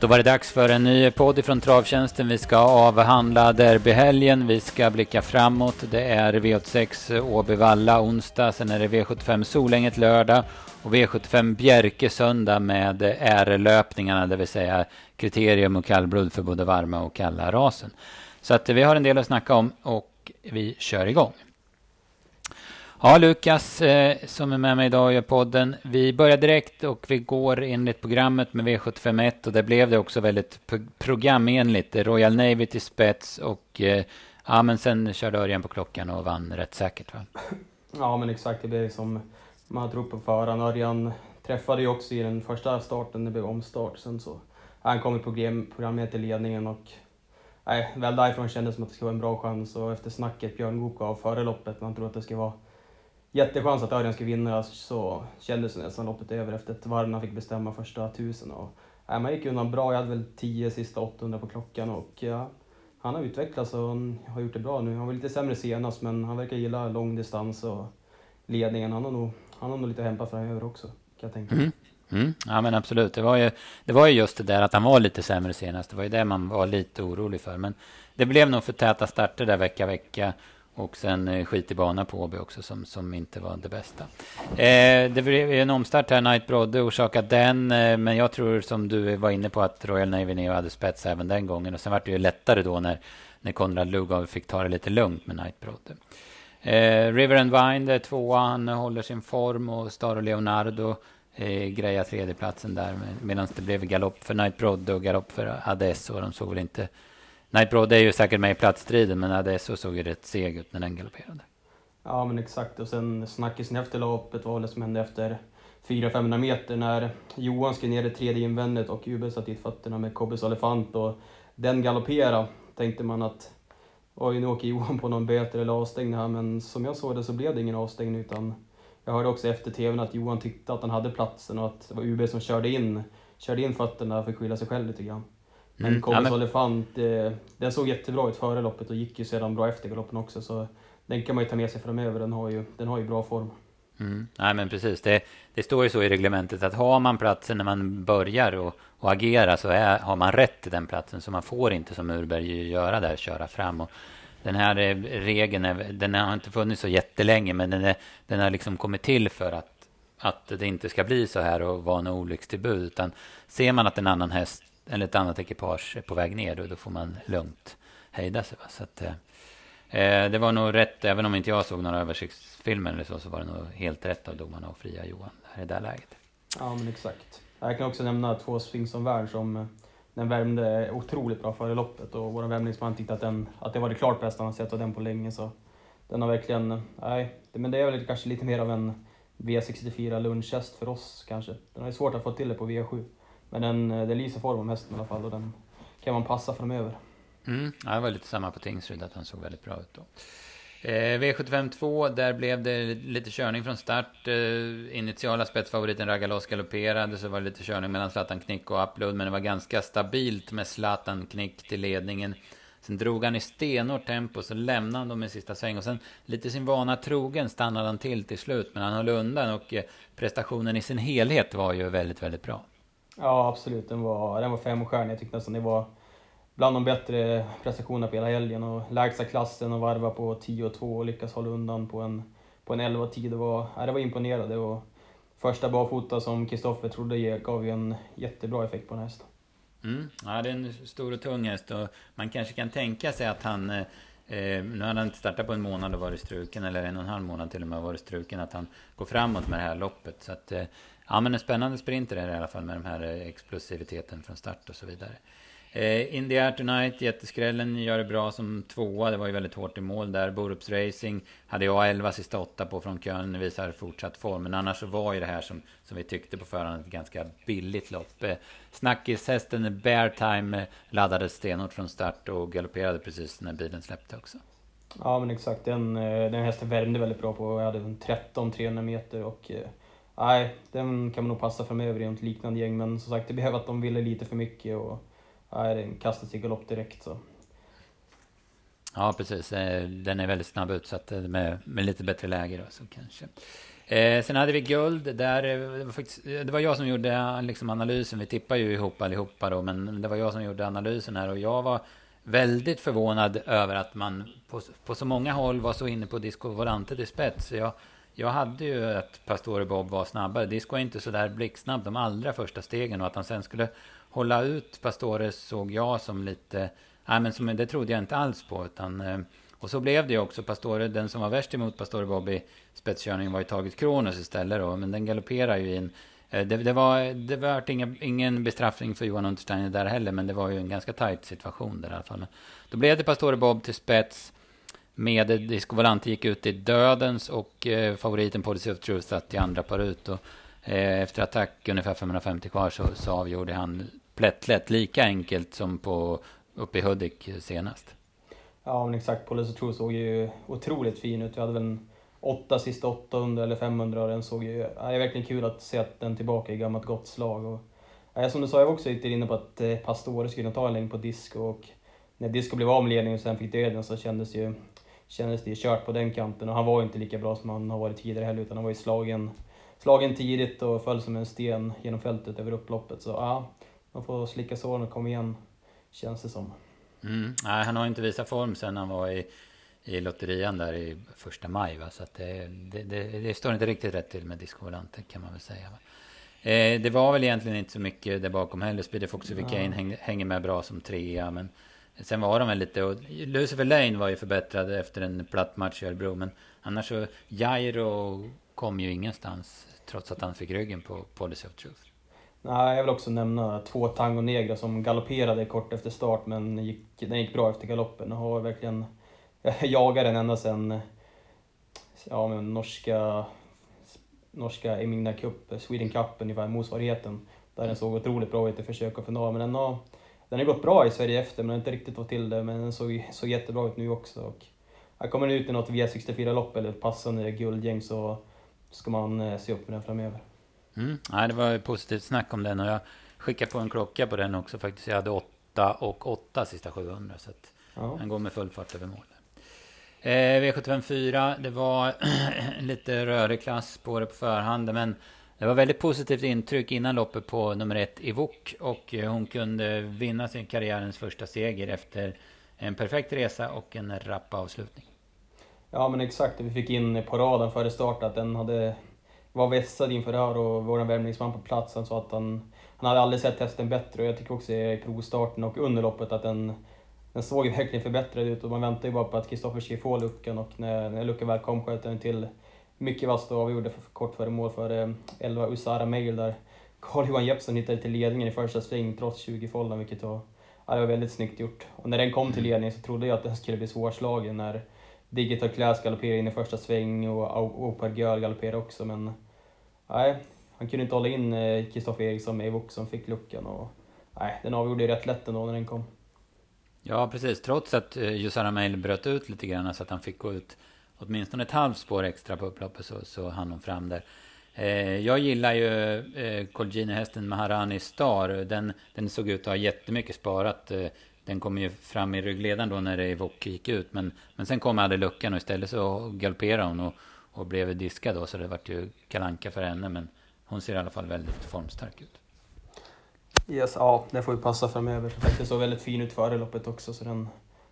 Då var det dags för en ny podd från Travtjänsten. Vi ska avhandla derbyhelgen. Vi ska blicka framåt. Det är V86 Åbyvalla onsdag. Sen är det V75 Solänget lördag. Och V75 Bjerke söndag med R-löpningarna. det vill säga kriterium och kallblod för både varma och kalla rasen. Så att vi har en del att snacka om och vi kör igång. Ja, Lukas eh, som är med mig idag och gör podden. Vi börjar direkt och vi går enligt programmet med V751 och det blev det också väldigt programenligt. Royal Navy till spets och eh, ja, men sen körde Örjan på klockan och vann rätt säkert va? Ja, men exakt. Det blev som man hade trott på förhand. Örjan träffade ju också i den första starten, det blev omstart. Sen så han kom i program, programmet i ledningen och nej, väl därifrån kändes det som att det skulle vara en bra chans och efter snacket Björn Goop av före loppet, man tror att det skulle vara jättechans att Örjan skulle vinna så kändes det nästan loppet över efter ett varv när han fick bestämma första tusen. Och, äh, man gick undan bra, jag hade väl 10 sista 800 på klockan och ja, han har utvecklats och han har gjort det bra nu. Han var lite sämre senast men han verkar gilla långdistans och ledningen. Han har nog, han har nog lite att hämta framöver också kan jag tänka mm. Mm. Ja men absolut, det var, ju, det var ju just det där att han var lite sämre senast. Det var ju det man var lite orolig för. Men det blev nog för täta starter där vecka vecka. Och sen eh, skit i bana på Åby också som, som inte var det bästa. Eh, det blev en omstart här, Night Brodde orsakade den. Eh, men jag tror som du var inne på att Royal Navy Neo hade spets även den gången. Och sen var det ju lättare då när, när Konrad Lugauer fick ta det lite lugnt med Night Brodde. Eh, River and Vine, det är tvåa, han håller sin form och Staro Leonardo eh, grejar tredjeplatsen där. Medan det blev galopp för Night Brodde och galopp för Ades och de såg väl inte Nightbroad är ju säkert med i platsstriden, men Adesso såg ju rätt seg ut när den galopperade. Ja, men exakt. Och sen snackisen efter loppet var det som hände efter 400-500 meter när Johan skrev ner det tredje invändet och Jubel satt dit fötterna med Kobbes Elefant och den galopperade. Tänkte man att oj, nu åker Johan på någon böter eller avstängning här, men som jag såg det så blev det ingen avstängning utan jag hörde också efter tvn att Johan tyckte att han hade platsen och att det var UB som körde in, körde in fötterna för att skylla sig själv lite grann. Men mm. Kobbes ja, men... Elefant, eh, den såg jättebra ut före loppet och gick ju sedan bra efter galoppen också. Så den kan man ju ta med sig framöver, den har ju, den har ju bra form. Mm. Nej men precis, det, det, står ju så i reglementet att har man platsen när man börjar och, och agera så är, har man rätt till den platsen. Så man får inte som Urberg göra där, köra fram. Och den här eh, regeln är, den har inte funnits så jättelänge men den, är, den har liksom kommit till för att, att det inte ska bli så här och vara en olyckstillbud. Utan ser man att en annan häst eller ett annat ekipage är på väg ner och då får man lugnt hejda sig. Va? Så att, eh, eh, det var nog rätt, även om inte jag såg några översiktsfilmer eller så, så var det nog helt rätt av domarna att fria Johan i det där läget. Ja, men exakt. Jag kan också nämna två Sphinx som värld som eh, den värmde otroligt bra före loppet och vår värmningsman tyckte att, den, att det var det klart bästa han sett av den på länge. Så den har verkligen, nej, men det är väl kanske lite mer av en V64 lunchhäst för oss kanske. Den har ju svårt att få till det på V7. Men den, eh, den lyser formen mest i alla fall och den kan man passa framöver. Mm, ja, det var lite samma på Tingsryd, att han såg väldigt bra ut då. Eh, V75 2, där blev det lite körning från start. Eh, initiala spetsfavoriten Ragalos galopperade, så var det lite körning mellan Zlatan Knick och Upload, men det var ganska stabilt med Zlatan Knick till ledningen. Sen drog han i stenhårt tempo, så lämnade han dem i sista sväng. Och sen lite sin vana trogen stannade han till till slut, men han höll undan och eh, prestationen i sin helhet var ju väldigt, väldigt bra. Ja, absolut. Den var, den var femstjärnig. Jag tyckte nästan det var bland de bättre prestationerna på hela helgen. Och lägsta klassen och varva på 10 och 2 och lyckas hålla undan på en, på en 11 tid. Det var, ja, det var imponerande. Och första barfota som Kristoffer trodde gav ju en jättebra effekt på den hästen. Mm. Ja, det är en stor och tung häst och man kanske kan tänka sig att han eh, nu har han inte startat på en månad och varit struken, eller en och en halv månad till och med varit struken, att han går framåt med det här loppet. Så att, eh, Ja, men en spännande sprinter är det i alla fall med den här eh, explosiviteten från start och så vidare. Eh, In the Air Tonight, jätteskrällen, gör det bra som tvåa. Det var ju väldigt hårt i mål där. Borups Racing hade jag 11 sista åtta på från Köln, visar fortsatt form. Men annars så var ju det här som, som vi tyckte på förhand ett ganska billigt lopp. Eh, Snackishästen Bear Time eh, laddades stenhårt från start och galopperade precis när bilen släppte också. Ja men exakt, den, eh, den hästen värmde väldigt bra på. Jag hade 13-300 meter och nej, den kan man nog passa framöver i något liknande gäng. Men som sagt, det behöver att de ville lite för mycket och nej, den kastas i galopp direkt. Så. Ja, precis. Eh, den är väldigt snabb utsatt eh, med, med lite bättre läge då, så kanske. Eh, sen hade vi guld. Där, eh, det, var faktiskt, det var jag som gjorde liksom, analysen. Vi tippade ju ihop allihopa då. Men det var jag som gjorde analysen här. Och jag var väldigt förvånad över att man på, på så många håll var så inne på Disco Volante till spets. Jag, jag hade ju att Pastore Bob var snabbare. Disco är inte så där blixtsnabb de allra första stegen. Och att han sen skulle hålla ut Pastore såg jag som lite... Nej, men som, det trodde jag inte alls på. Utan, eh, och så blev det ju också. Pastore, den som var värst emot Pastore Bob i spetskörningen var ju Taget Kronos istället då. Men den galopperar ju in. Eh, det, det, var, det var ingen, ingen bestraffning för Johan Untersteiner där heller. Men det var ju en ganska tajt situation där i alla fall. Då blev det Pastore Bob till spets. Med Disco Volante gick ut i dödens och eh, favoriten Policy of Truth satt i andra par ut. Och, eh, efter attack ungefär 550 kvar så, så avgjorde han plättlätt. Lika enkelt som på, uppe i Hudik senast. Ja, men exakt. Policy of Truth såg ju otroligt fin ut. Vi hade väl en åtta sista 800 eller 500 och den såg ju... Ja, det är verkligen kul att se att den tillbaka i gammalt gott slag. Och, ja, som du sa, jag var också lite inne på att eh, Pastore skulle ta en längd på disco och när disco blev av med ledningen och sen fick döden så kändes ju kändes det kört på den kanten och han var inte lika bra som han har varit tidigare heller utan han var ju slagen, slagen tidigt och föll som en sten genom fältet över upploppet. Så ja, man får slicka såren och komma igen, känns det som. Mm. Nej, han har inte visat form sen han var i, i lotterian där i första maj. Va? Så det, det, det, det står inte riktigt rätt till med Disco Volante kan man väl säga. Va? Eh, det var väl egentligen inte så mycket där bakom heller. Speedy Foxy ja. Kane häng, hänger med bra som trea. Men sen var de väl lite... Och Lucifer Lane var ju förbättrad efter en platt match i Örebro. Men annars så... Jairo kom ju ingenstans. Trots att han fick ryggen på Policy of Truth. Nej, jag vill också nämna två Tango Negra som galopperade kort efter start men gick, den gick bra efter galoppen och har verkligen jagat den ända sedan ja, men norska, norska Emina Cup, Sweden Cup ungefär, motsvarigheten. Där den såg otroligt bra ut i försök och final. Men den har, den har gått bra i Sverige efter men har inte riktigt fått till det. Men den såg, såg jättebra ut nu också. Och här kommer den ut i något V64-lopp eller passande guldgäng så ska man eh, se upp med den framöver. Mm. Ja, det var positivt snack om den och jag skickade på en klocka på den också faktiskt. Jag hade 8 och 8 sista 700 så att ja. den går med full fart över mål. Eh, V75 4, det var lite rörig klass på det på förhand men det var väldigt positivt intryck innan loppet på nummer ett Ivok och eh, hon kunde vinna sin karriärens första seger efter en perfekt resa och en rapp avslutning. Ja men exakt, vi fick in på raden före start att den hade var vässad inför det här och vår värmningsman på plats han sa att han, han hade aldrig sett hästen bättre och jag tycker också i provstarten och under loppet att den, den såg verkligen förbättrad ut och man väntade ju bara på att Kristoffer skulle få luckan och när, när luckan väl kom sköt den till mycket vasst och avgjorde för, kort före mål för 11 eh, Usara Mail där Carl-Johan Jeppsson hittade till ledningen i första sväng trots 20 folden vilket var, ja, det var väldigt snyggt gjort. Och när den kom till ledning så trodde jag att den skulle bli svårslagen när Digital Class galopperade in i första sväng och Opar Girl galopperade också men nej, han kunde inte hålla in Kristoffer eh, Eriksson med Evox som fick luckan och nej, den avgjorde ju rätt lätt ändå när den kom. Ja, precis. Trots att eh, Jusara Mail bröt ut lite grann så att han fick gå ut åtminstone ett halvt spår extra på upploppet så, så hann hon fram där. Eh, jag gillar ju eh, Colgini-hästen Maharani Star. Den, den såg ut att ha jättemycket sparat. Eh, den kom ju fram i ryggledaren då när Evoque gick ut. Men, men sen kom aldrig luckan och istället så galopperade hon. Och, och blev diskad då, så det vart ju kalanka för henne. Men hon ser i alla fall väldigt formstark ut. Yes, ja, det får ju passa framöver. Det såg väldigt fin ut före loppet också, så den...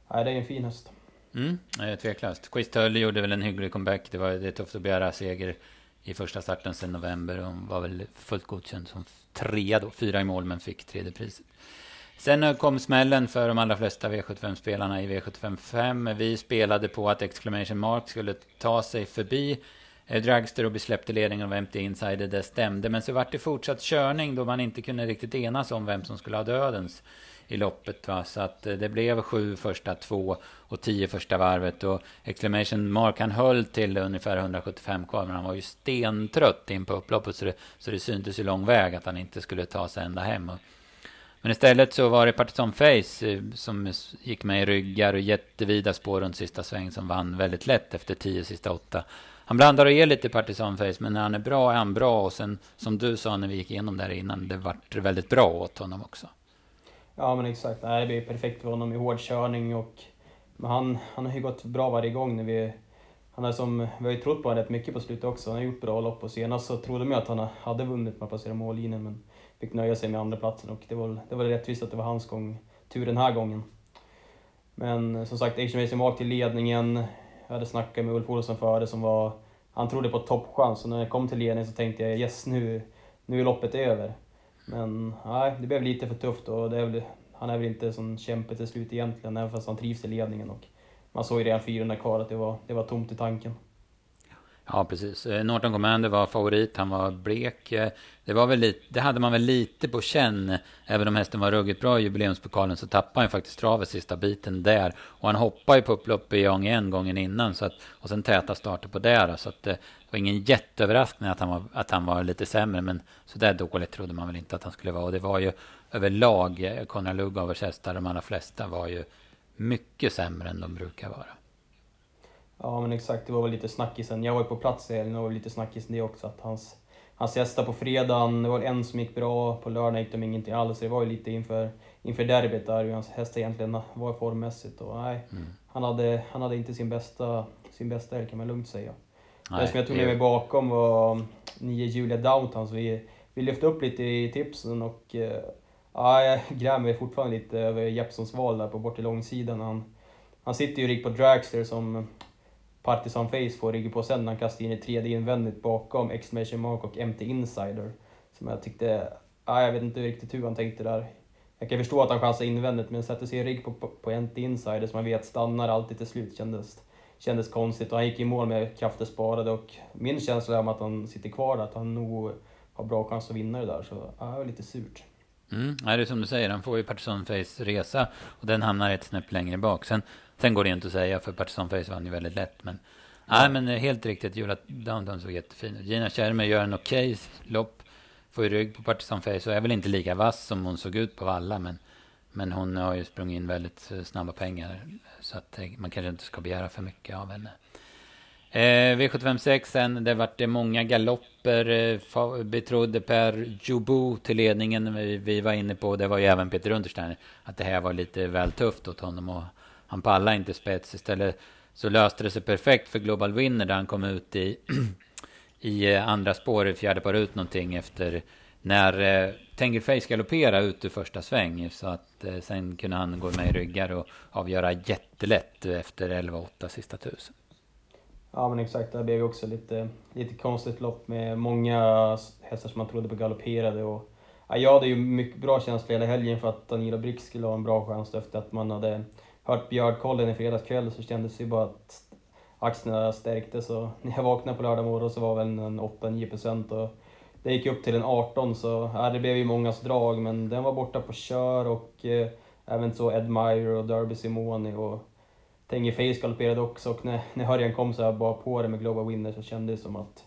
Nej, det är en fin häst. Mm, tveklöst. Quiz Tully gjorde väl en hygglig comeback. Det var det tufft att begära seger i första starten sedan november. Hon var väl fullt godkänd som trea då, fyra i mål, men fick tredje priset. Sen eh, kom smällen för de allra flesta V75-spelarna i V75 5. Vi spelade på att Exclamation Mark skulle ta sig förbi eh, Dragster och bli släppt i ledningen av MT Insider. Det stämde, men så vart det fortsatt körning då man inte kunde riktigt enas om vem som skulle ha dödens i loppet. Va? Så att eh, det blev sju första två och tio första varvet. Och Exclamation Mark han höll till ungefär 175 kvar. Men han var ju stentrött in på upploppet. Så det, så det syntes ju lång väg att han inte skulle ta sig ända hem. Och men istället så var det Partisan Face eh, som gick med i ryggar och jättevida spår runt sista sväng som vann väldigt lätt efter tio sista åtta. Han blandar och ger lite Partisan Face men när han är bra är han bra och sen som du sa när vi gick igenom där innan det vart väldigt bra åt honom också. Ja men exakt, det blir perfekt för honom i hård körning och men han, han har ju gått bra varje gång när vi han är som, vi har ju trott på honom rätt mycket på slutet också. Han har gjort bra lopp och senast så trodde man att han hade vunnit med att passera mållinjen men fick nöja sig med andra platsen och det var, det var rättvist att det var hans gång, tur den här gången. Men som sagt, Action Racing var till ledningen. Jag hade snackat med Ulf Olsson före som var, han trodde på toppchans och när jag kom till ledningen så tänkte jag yes nu, nu är loppet över. Men nej, det blev lite för tufft och det är väl, han är väl inte sån kämpe till slut egentligen, även fast han trivs i ledningen. Och man såg ju redan 400 kvar att det var, det var tomt i tanken. Ja, precis. Eh, Norton Commander var favorit, han var blek. Eh, det, var väl lite, det hade man väl lite på känn. Även om hästen var ruggigt bra i jubileumspokalen så tappade han faktiskt travet sista biten där. Och han hoppade ju på upplopp i Young en gången innan. Så att, och sen täta starter på det. Så att eh, det var ingen jätteöverraskning att han var, att han var lite sämre. Men så där dåligt trodde man väl inte att han skulle vara. Och det var ju överlag, Konrad Lugauers hästar, de allra flesta var ju mycket sämre än de brukar vara. Ja men exakt, det var väl lite snackisen. Jag var ju på plats i helgen och det var lite snackisen det också. Att hans, hans hästar på fredagen, det var en som gick bra, på lördagen gick de ingenting alls. Det var ju lite inför, inför derbyt där hur hans hästar egentligen var formmässigt. Och nej, mm. han, hade, han hade inte sin bästa, sin bästa helg kan man lugnt säga. Nej, det som jag tog med mig bakom var nio Julia Downtown, så vi, vi lyfte upp lite i tipsen och eh, ja, jag grämer fortfarande lite över Jeppsons val där på bort till långsidan. Han, han sitter ju rik på Dragster som Partisan Face får ryggen på sen när han kastar in i tredje invändigt bakom Exclamation Mark och MT Insider. Som jag tyckte, ah, jag vet inte riktigt hur han tänkte där. Jag kan förstå att han chansar invändigt men sätter sig i rygg på, på, på MT Insider som man vet stannar alltid till slut kändes, kändes konstigt. Och han gick i mål med krafter sparade och min känsla är att han sitter kvar där, att han nog har bra chans att vinna det där. Så ah, det var lite surt. Mm, det är som du säger, han får ju Partisan Face resa och den hamnar ett snäpp längre bak. Sen Sen går det inte att säga för Partisan Face vann ju väldigt lätt. Men, ja. nej, men helt riktigt, Julia Downtown såg jättefin ut. Gina Schermer gör en okej okay lopp. Får ju rygg på Partisan Face och är väl inte lika vass som hon såg ut på Valla. Men, men hon har ju sprungit in väldigt eh, snabba pengar. Så att eh, man kanske inte ska begära för mycket av henne. Eh, V756 det vart det många galopper. Eh, betrodde Per Jobo till ledningen. Vi, vi var inne på, det var ju även Peter Untersteiner, att det här var lite väl tufft åt honom. Och han pallade inte spets. Istället så löste det sig perfekt för Global Winner där han kom ut i, i eh, andra spår, i fjärde par ut någonting efter när eh, Tengelface galopperade ut ur första sväng. Så att eh, sen kunde han gå med i ryggar och avgöra jättelätt efter 11-8 sista tusen. Ja men exakt, det blev också lite, lite konstigt lopp med många hästar som man trodde på galopperade. Och, ja, jag hade ju mycket bra känsla hela helgen för att Danilo Brix skulle ha en bra chans efter att man hade hört Björnkollen i fredags kväll så kändes det ju bara att axlarna stärktes. Och när jag vaknade på lördag morgon så var väl en 8-9 procent och det gick upp till en 18 så ja, det blev ju mångas drag men den var borta på kör och eh, även så Ed Meyer och Derby Simoni och Tengi Face galopperade också och när, när Hörjan kom så jag bara på det med Global Winner så kändes det som att,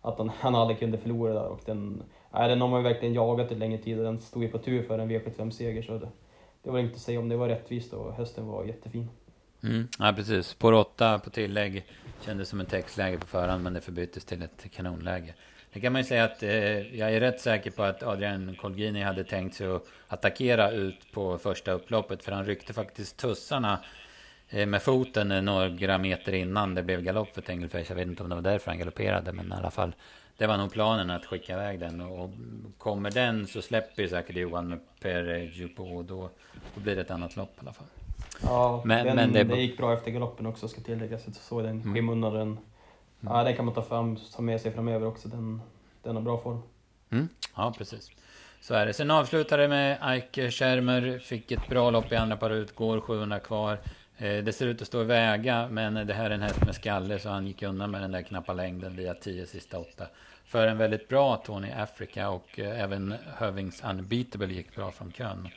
att han, han aldrig kunde förlora där och den, ja, den har man ju verkligen jagat en längre tid och den stod ju på tur för en V75-seger så det, det var inte att säga om det var rättvist och hästen var jättefin. Mm, ja, precis. Spår 8 på tillägg kändes som ett textläge på förhand, men det förbyttes till ett kanonläge. Det kan man ju säga att eh, jag är rätt säker på att Adrian Colgini hade tänkt sig att attackera ut på första upploppet, för han ryckte faktiskt tussarna med foten några meter innan det blev galopp för Tengelfeich. Jag vet inte om det var därför han galopperade, men i alla fall det var nog planen att skicka iväg den. Och kommer den så släpper ju säkert Johan med Per Jupo. Och då, då blir det ett annat lopp i alla fall. Ja, men, den, men det, det, gick bra efter galoppen också ska tilläggas. Jag såg den mm. skymundan. Den, mm. ja, den kan man ta, fram, ta med sig framöver också. Den, den har bra form. Mm. Ja, precis. Så är det. Sen avslutade med Eike Schermer. Fick ett bra lopp i andra par ut. Går 700 kvar. Eh, det ser ut att stå i väga, men det här är en häst med skalle så han gick undan med den där knappa längden via 10 sista 8. För en väldigt bra Tony Africa och eh, även Hövings Unbeatable gick bra från kön.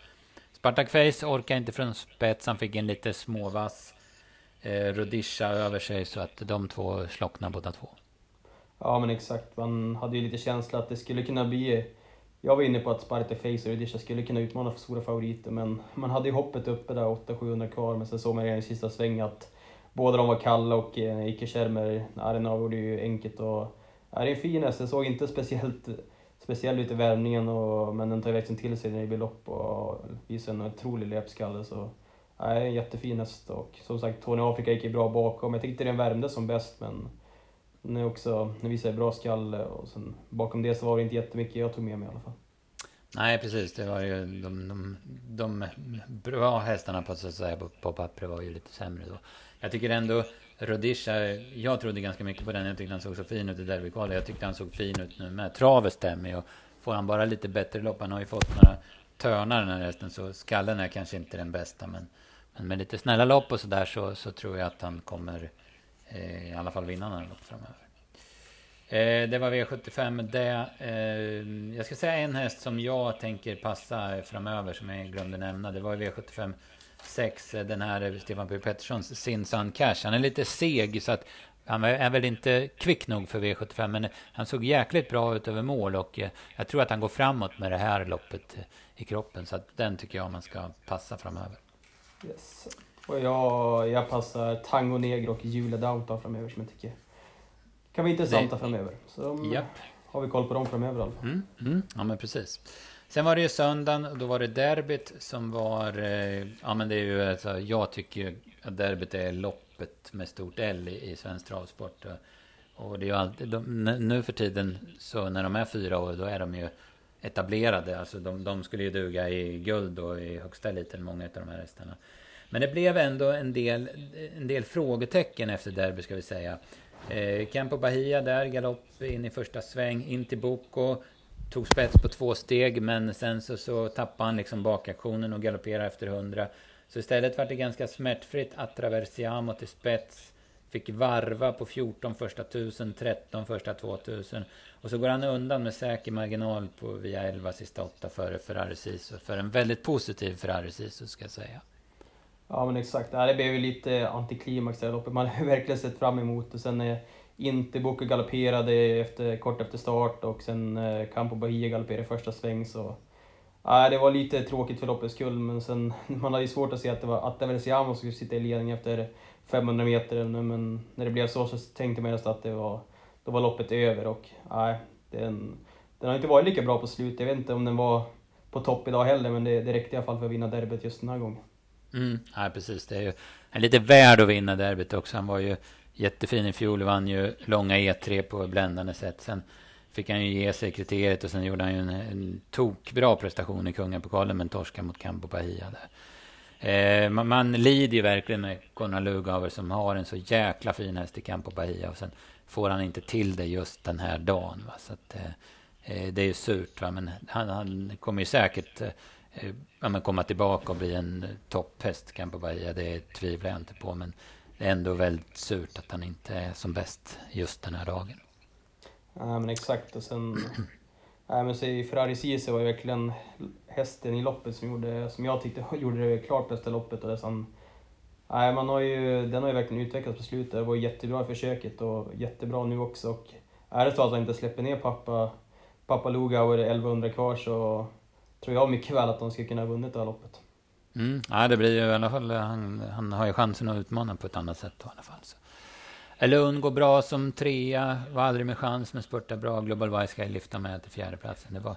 Spartak Face orkar inte från spets, han fick en lite småvass eh, Rodisha över sig så att de två slocknade båda två. Ja men exakt, man hade ju lite känsla att det skulle kunna bli jag var inne på att Sparta Face och Rudisha skulle kunna utmana för stora favoriter, men man hade ju hoppet uppe där, 800-700 kvar, men sen såg man redan i sista sväng att båda de var kalla och eh, Ike Schermer, den avgjorde ju enkelt och är en fin häst, den såg inte speciellt speciell ut i värmningen, och, men den tar verkligen till sig när det blir lopp och visar en otrolig löpskalle. Så, ja, en jättefin häst och som sagt Tony Afrika gick ju bra bakom. Jag tyckte den värmde som bäst men den, är också, vi säger bra skalle eh, och sen bakom det så var det inte jättemycket jag tog med mig i alla fall. Nej, precis. Det var ju de, de, de bra hästarna på, så att säga, på, på var ju lite sämre då. Jag tycker ändå Rodisha, jag trodde ganska mycket på den. Jag tyckte han såg så fin ut i derbykvalet. Jag tyckte han såg fin ut nu med. Travet stämmer och får han bara lite bättre lopp. Han har ju fått några törnar den här hästen så skallen är kanske inte den bästa. Men, men med lite snälla lopp och sådär så, så tror jag att han kommer Eh, i alla fall vinna några lopp framöver. Eh, det var V75 det. Eh, jag ska säga en häst som jag tänker passa framöver som jag glömde nämna. Det var V75 6, den här Stefan P. Petterssons Sin Sun Cash. Han är lite seg så att han är väl inte kvick nog för V75 men han såg jäkligt bra ut över mål och jag tror att han går framåt med det här loppet i kroppen. Så att den tycker jag man ska passa framöver. Yes. Och jag, jag passar Tango Negro och Julia Downtown framöver som jag tycker kan vara intressanta det... framöver. Så yep. har vi koll på dem framöver i alla fall. Mm, mm, ja men precis. Sen var det ju söndagen, då var det derbyt som var... Eh, ja men det är ju alltså, jag tycker ju att derbyt är loppet med stort L i, i svensk travsport. Och det är ju alltid, de, nu för tiden, så när de är fyra år, då är de ju etablerade. Alltså de, de skulle ju duga i guld och i högsta eliten, många av de här hästarna. Men det blev ändå en del, en del frågetecken efter derby, ska vi säga. Eh, Campo Bahia där, galopp in i första sväng, in till Boko. Tog spets på två steg, men sen så, så tappade han liksom bakaktionen och galopperade efter 100. Så istället var det ganska smärtfritt att Traversiamo till spets. Fick varva på 14 första 1000, 13 första 2000. Och så går han undan med säker marginal på via 11 sista 8 före Ferrari Sisu. För en väldigt positiv Ferrari Sisu ska jag säga. Ja men exakt, det blev ju lite antiklimax det loppet. Man har verkligen sett fram emot det. Sen när inte Boko galopperade efter, kort efter start och sen eh, Campo Bahia galopperade i första sväng så... Ja, det var lite tråkigt för loppets skull men sen man hade ju svårt att se att det var Atta Versiamo som skulle sitta i ledning efter 500 meter men när det blev så så tänkte man nästan att det var, då var loppet över och nej, den, den har inte varit lika bra på slutet. Jag vet inte om den var på topp idag heller men det, det räckte i alla fall för att vinna derbyt just den här gången. Mm, ja, precis. Det är ju en lite värd att vinna derbyt också. Han var ju jättefin i fjol. Vann ju långa E3 på bländande sätt. Sen fick han ju ge sig kriteriet och sen gjorde han ju en, en tokbra prestation i kungapokalen men torska mot Campo Bahia där. Eh, man, man lider ju verkligen med Conrad Lugauer som har en så jäkla fin häst i Campo Bahia och sen får han inte till det just den här dagen. Va? Så att, eh, eh det är ju surt va? men han, han kommer ju säkert Eh, Eh, ja, men komma tillbaka och bli en eh, topphäst Campo Bahia, det tvivlar jag inte på. Men det är ändå väldigt surt att han inte är som bäst just den här dagen. Ja men exakt och sen... Nej men så Ferrari Cise var ju verkligen hästen i loppet som, gjorde, som jag tyckte gjorde det klart bästa loppet. Och det nej, man har ju, den har ju verkligen utvecklats på slutet. Det var jättebra i försöket och jättebra nu också. Och är det så att han inte släpper ner pappa, pappa Lugauer 1100 kvar så tror jag mycket väl att de ska kunna ha vunnit det här loppet. Mm. Ja, det blir ju i alla fall, han, han har ju chansen att utmana på ett annat sätt då, i alla fall. Så. Elun går bra som trea, var aldrig med chans, men spurtar bra. Global Wise ska lyfta med till fjärdeplatsen. Det var,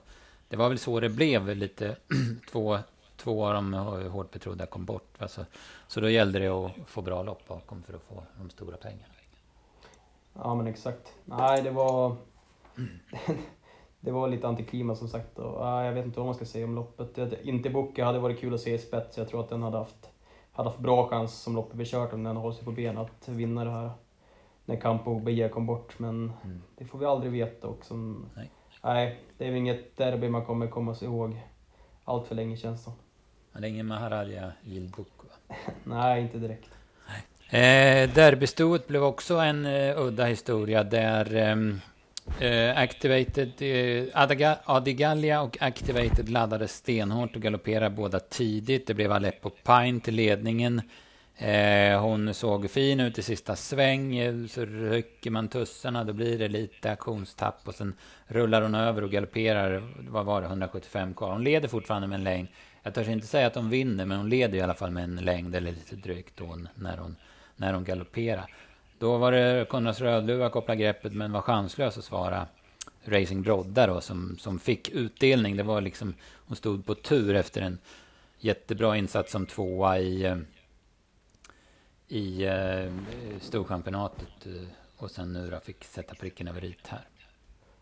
det var väl så det blev, lite två, två av de hårt betrodda kom bort. Alltså, så då gällde det att få bra lopp bakom för att få de stora pengarna. Ja, men exakt. Nej, det var... det var lite antiklimax som sagt. Och, äh, jag vet inte vad man ska säga om loppet. Inte Bocca hade varit kul att se i spets. Jag tror att den hade haft, hade haft bra chans som loppet vi kört om den håller sig på ben att vinna det här. När Campo Bia kom bort. Men mm. det får vi aldrig veta. Och som, nej. nej, det är väl inget derby man kommer komma sig ihåg allt för länge känns det som. Det är ingen Maharaja Gildbuk nej, inte direkt. Eh, derbystoet blev också en uh, udda historia där um, Uh, activated, uh, Adigalia och Activated laddade stenhårt och galopperade båda tidigt. Det blev Aleppo Pine till ledningen. Uh, hon såg fin ut i sista sväng. Så rycker man tussarna då blir det lite aktionstapp. Och sen rullar hon över och galopperar, vad var det, 175 kvar. Hon leder fortfarande med en längd. Jag törs inte säga att hon vinner, men hon leder i alla fall med en längd eller lite drygt då när hon, när hon galopperar. Då var det Konrads Rödluva koppla greppet men var chanslös att svara Racing Brodda då som, som fick utdelning. Det var liksom, hon stod på tur efter en jättebra insats som tvåa i, eh, i eh, Storchampionatet eh, och sen nu då fick sätta pricken över rit här.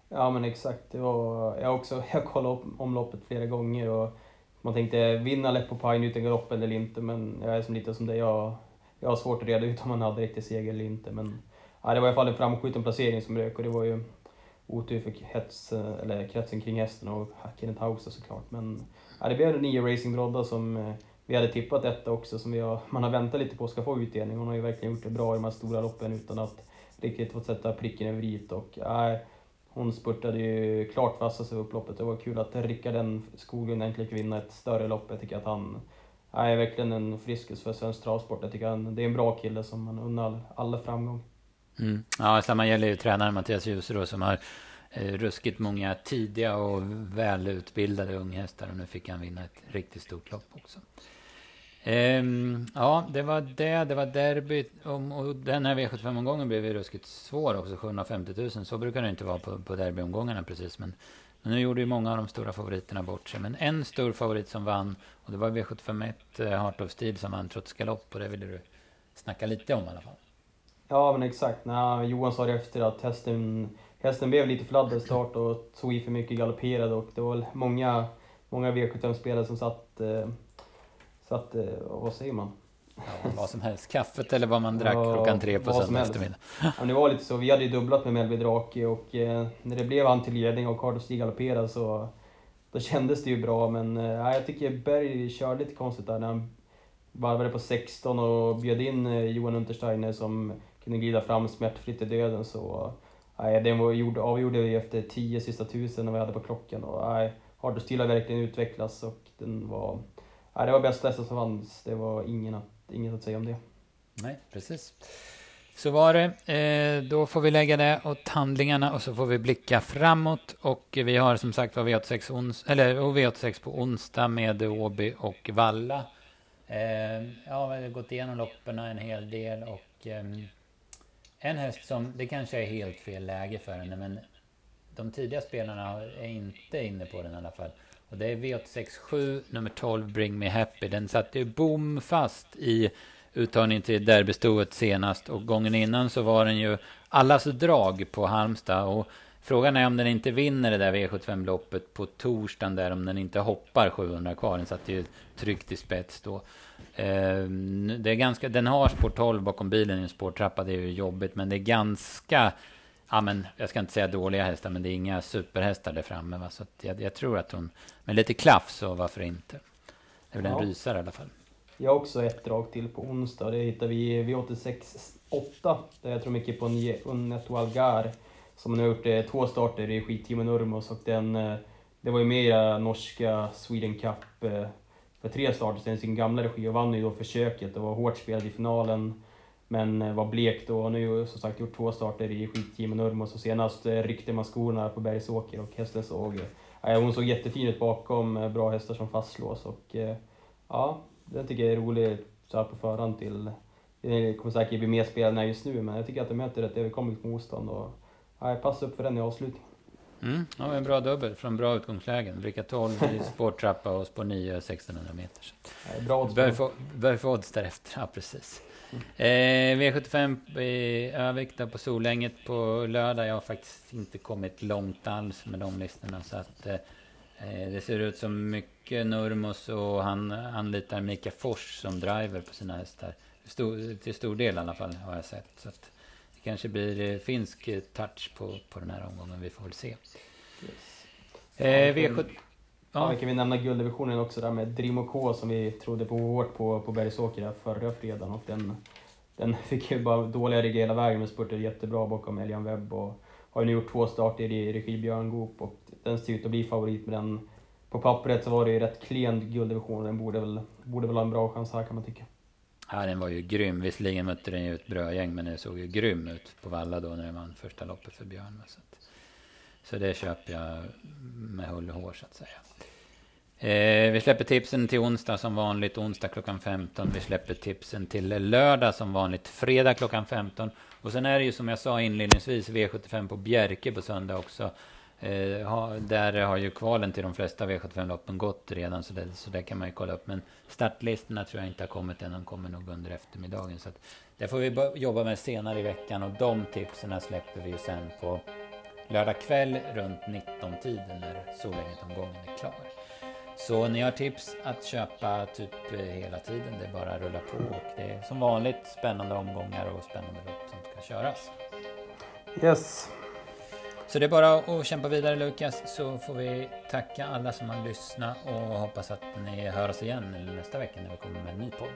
Ja men exakt, det var, jag har också jag kollade upp omloppet flera gånger och man tänkte vinna Leppo Pine utan galopp eller inte men jag är som lite som det, jag, jag har svårt att reda ut om han hade riktig seger eller inte men ja, det var i alla fall en framskjuten placering som rök och det var ju otur för hets, eller kretsen kring hästen och Kenneth Hauser såklart men ja, det blev nio Racing Brodda som eh, vi hade tippat detta också som vi har, man har väntat lite på ska få utdelning. Hon har ju verkligen gjort det bra i de här stora loppen utan att riktigt fått sätta pricken över i och äh, hon spurtade ju klart vassast över upploppet. Det var kul att Rickard Skoglund äntligen fick vinna ett större lopp. Jag tycker att han han är verkligen en friskis för svensk travsport. Jag tycker han, det är en bra kille som man unnar alla framgång. Mm. Ja, samma gäller ju tränaren Mattias Djuse som har eh, ruskigt många tidiga och välutbildade unghästar och nu fick han vinna ett riktigt stort lopp också. Ehm, ja, det var det. Det var derbyt. Och den här V75-omgången blev ju ruskigt svår också. 750 000. Så brukar det inte vara på, på derbyomgångarna precis. Men nu gjorde ju många av de stora favoriterna bort sig. Men en stor favorit som vann. Och det var V751 eh, Heart of Steel som vann trots galopp. Och det ville du snacka lite om i alla fall. Ja, men exakt. Nej, Johan sa det efter att hästen, hästen blev lite för laddad start och tog i för mycket galopperade. Och det var många, många V75-spelare som satt eh, eh, vad säger man? Ja, vad som helst. Kaffet eller vad man drack ja, klockan tre på söndag eftermiddag. Ja, det var lite så. Vi hade ju dubblat med Melby Drake och eh, när det blev han till ledning och Carlos Stig galopperade så då kändes det ju bra. Men eh, jag tycker Berg körde lite konstigt där när han varvade på 16 och bjöd in eh, Johan Untersteiner som kunde glida fram smärtfritt i döden. Så nej, den var gjord, avgjorde vi efter 10 sista tusen när vi hade på klockan. Och, nej, Hard har verkligen utvecklats och den var Ja, det var bästa hästen som fanns. Det var ingen att, inget att säga om det. Nej, precis. Så var det. Eh, då får vi lägga det åt handlingarna och så får vi blicka framåt. Och vi har som sagt var V86, ons eller, V86 på onsdag med Åby och Valla. Eh, ja, vi har gått igenom loppen en hel del och eh, en häst som, det kanske är helt fel läge för henne, men de tidiga spelarna är inte inne på den i alla fall. Och det är V867 nummer 12 Bring Me Happy. Den satt ju bom fast i uttagningen till derbystoet senast. Och gången innan så var den ju allas drag på Halmstad. Och frågan är om den inte vinner det där V75-loppet på torsdagen där. Om den inte hoppar 700 kvar. Den satt ju tryggt i spets då. Ehm, det är ganska, den har spår 12 bakom bilen i en spårtrappa. Det är ju jobbigt. Men det är ganska ja, men jag ska inte säga dåliga hästar, men det är inga superhästar där framme. Va? Så jag, jag, tror att hon, med lite klaff så varför inte? Det är väl ja. en rysare i alla fall. Jag har också ett drag till på onsdag. Det hittar vi i V86.8. Där jag tror mycket på Unneto Algar. Som nu har gjort eh, två starter i skitteamen Urmos och den... Eh, det var ju mer norska Sweden Cup eh, för tre starter sedan sin gamla regi och vann ju då försöket och var hårt spelad i finalen. Men eh, var blek då. Har ju som sagt gjort två starter i skitteamen Nurmos och senast eh, ryckte man skorna på Bergsåker och hästen såg... Ja, hon såg jättefin ut bakom, eh, bra hästar som fastlås och ja, den tycker jag är rolig så här på förhand till... Det kommer säkert bli mer spelad just nu men jag tycker att den möter ett överkomligt motstånd och ja, passa upp för den i avslutningen. Mm, ja, en bra dubbel från bra utgångslägen. Bricka 12 i spårtrappa och spår 9 1600 meter. Ja, bra odds. Börjar få odds därefter, ja precis. Eh, V75 i Övik på Solänget på lördag. Jag har faktiskt inte kommit långt alls med de listorna. Så att eh, det ser ut som mycket Nurmos och han anlitar Mika Fors som driver på sina hästar. Stor, till stor del i alla fall har jag sett. Så att det kanske blir eh, finsk touch på, på den här omgången. Vi får väl se. Yes. Eh, V7... Ja. ja, kan vi nämna gulddivisionen också där med Drimo K som vi trodde på hårt på, på Bergsåker förra fredagen och den, den fick ju bara dåliga rygg hela vägen men spurtade jättebra bakom Elian Webb och har ju nu gjort två starter i regi Björn Goop och den ser ut att bli favorit med den på pappret så var det ju rätt klen gulddivision den borde väl, borde väl ha en bra chans här kan man tycka. Ja, den var ju grym. Visserligen mötte den ju ett brödgäng, men den såg ju grym ut på Valla då när den vann första loppet för Björn. Så att, så det köper jag med hull och hår så att säga. Eh, vi släpper tipsen till onsdag som vanligt, onsdag klockan 15. Vi släpper tipsen till lördag som vanligt, fredag klockan 15. Och sen är det ju som jag sa inledningsvis V75 på Bjerke på söndag också. Eh, ha, där har ju kvalen till de flesta V75-loppen gått redan, så det, så det kan man ju kolla upp. Men startlistorna tror jag inte har kommit än, de kommer nog under eftermiddagen. Så att, det får vi jobba med senare i veckan och de tipsen släpper vi sen på lördag kväll runt 19-tiden när Solängetomgången är klar. Så ni har tips att köpa typ hela tiden. Det är bara att rulla på och det är som vanligt spännande omgångar och spännande lopp som ska köras. Yes. Så det är bara att kämpa vidare Lukas så får vi tacka alla som har lyssnat och hoppas att ni hör oss igen nästa vecka när vi kommer med en ny podd.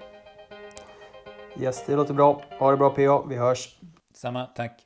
Yes, det låter bra. Ha det bra PA. Vi hörs. Samma, tack.